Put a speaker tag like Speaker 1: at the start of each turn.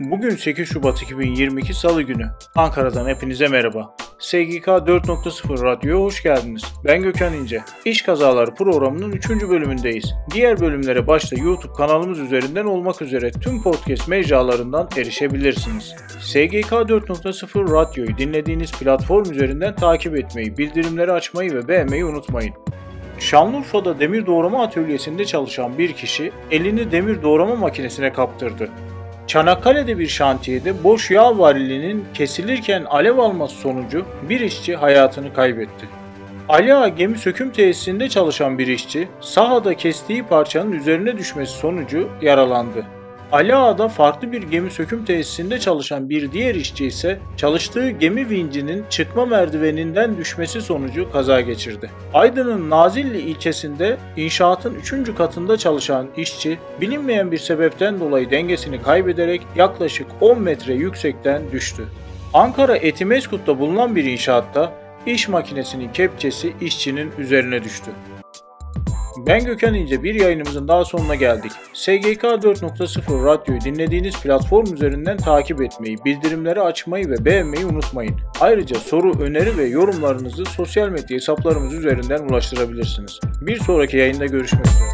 Speaker 1: Bugün 8 Şubat 2022 Salı günü. Ankara'dan hepinize merhaba. SGK 4.0 Radyo'ya hoş geldiniz. Ben Gökhan İnce. İş Kazaları programının 3. bölümündeyiz. Diğer bölümlere başta YouTube kanalımız üzerinden olmak üzere tüm podcast mecralarından erişebilirsiniz. SGK 4.0 Radyo'yu dinlediğiniz platform üzerinden takip etmeyi, bildirimleri açmayı ve beğenmeyi unutmayın. Şanlıurfa'da demir doğrama atölyesinde çalışan bir kişi elini demir doğrama makinesine kaptırdı. Çanakkale'de bir şantiyede boş yağ varilinin kesilirken alev alması sonucu bir işçi hayatını kaybetti. Ali Ağa gemi söküm tesisinde çalışan bir işçi sahada kestiği parçanın üzerine düşmesi sonucu yaralandı. Ali Ağa'da farklı bir gemi söküm tesisinde çalışan bir diğer işçi ise çalıştığı gemi vincinin çıkma merdiveninden düşmesi sonucu kaza geçirdi. Aydın'ın Nazilli ilçesinde inşaatın 3. katında çalışan işçi bilinmeyen bir sebepten dolayı dengesini kaybederek yaklaşık 10 metre yüksekten düştü. Ankara Etimeskut'ta bulunan bir inşaatta iş makinesinin kepçesi işçinin üzerine düştü. Ben Gökhan İnce bir yayınımızın daha sonuna geldik. SGK 4.0 Radyo'yu dinlediğiniz platform üzerinden takip etmeyi, bildirimleri açmayı ve beğenmeyi unutmayın. Ayrıca soru, öneri ve yorumlarınızı sosyal medya hesaplarımız üzerinden ulaştırabilirsiniz. Bir sonraki yayında görüşmek üzere.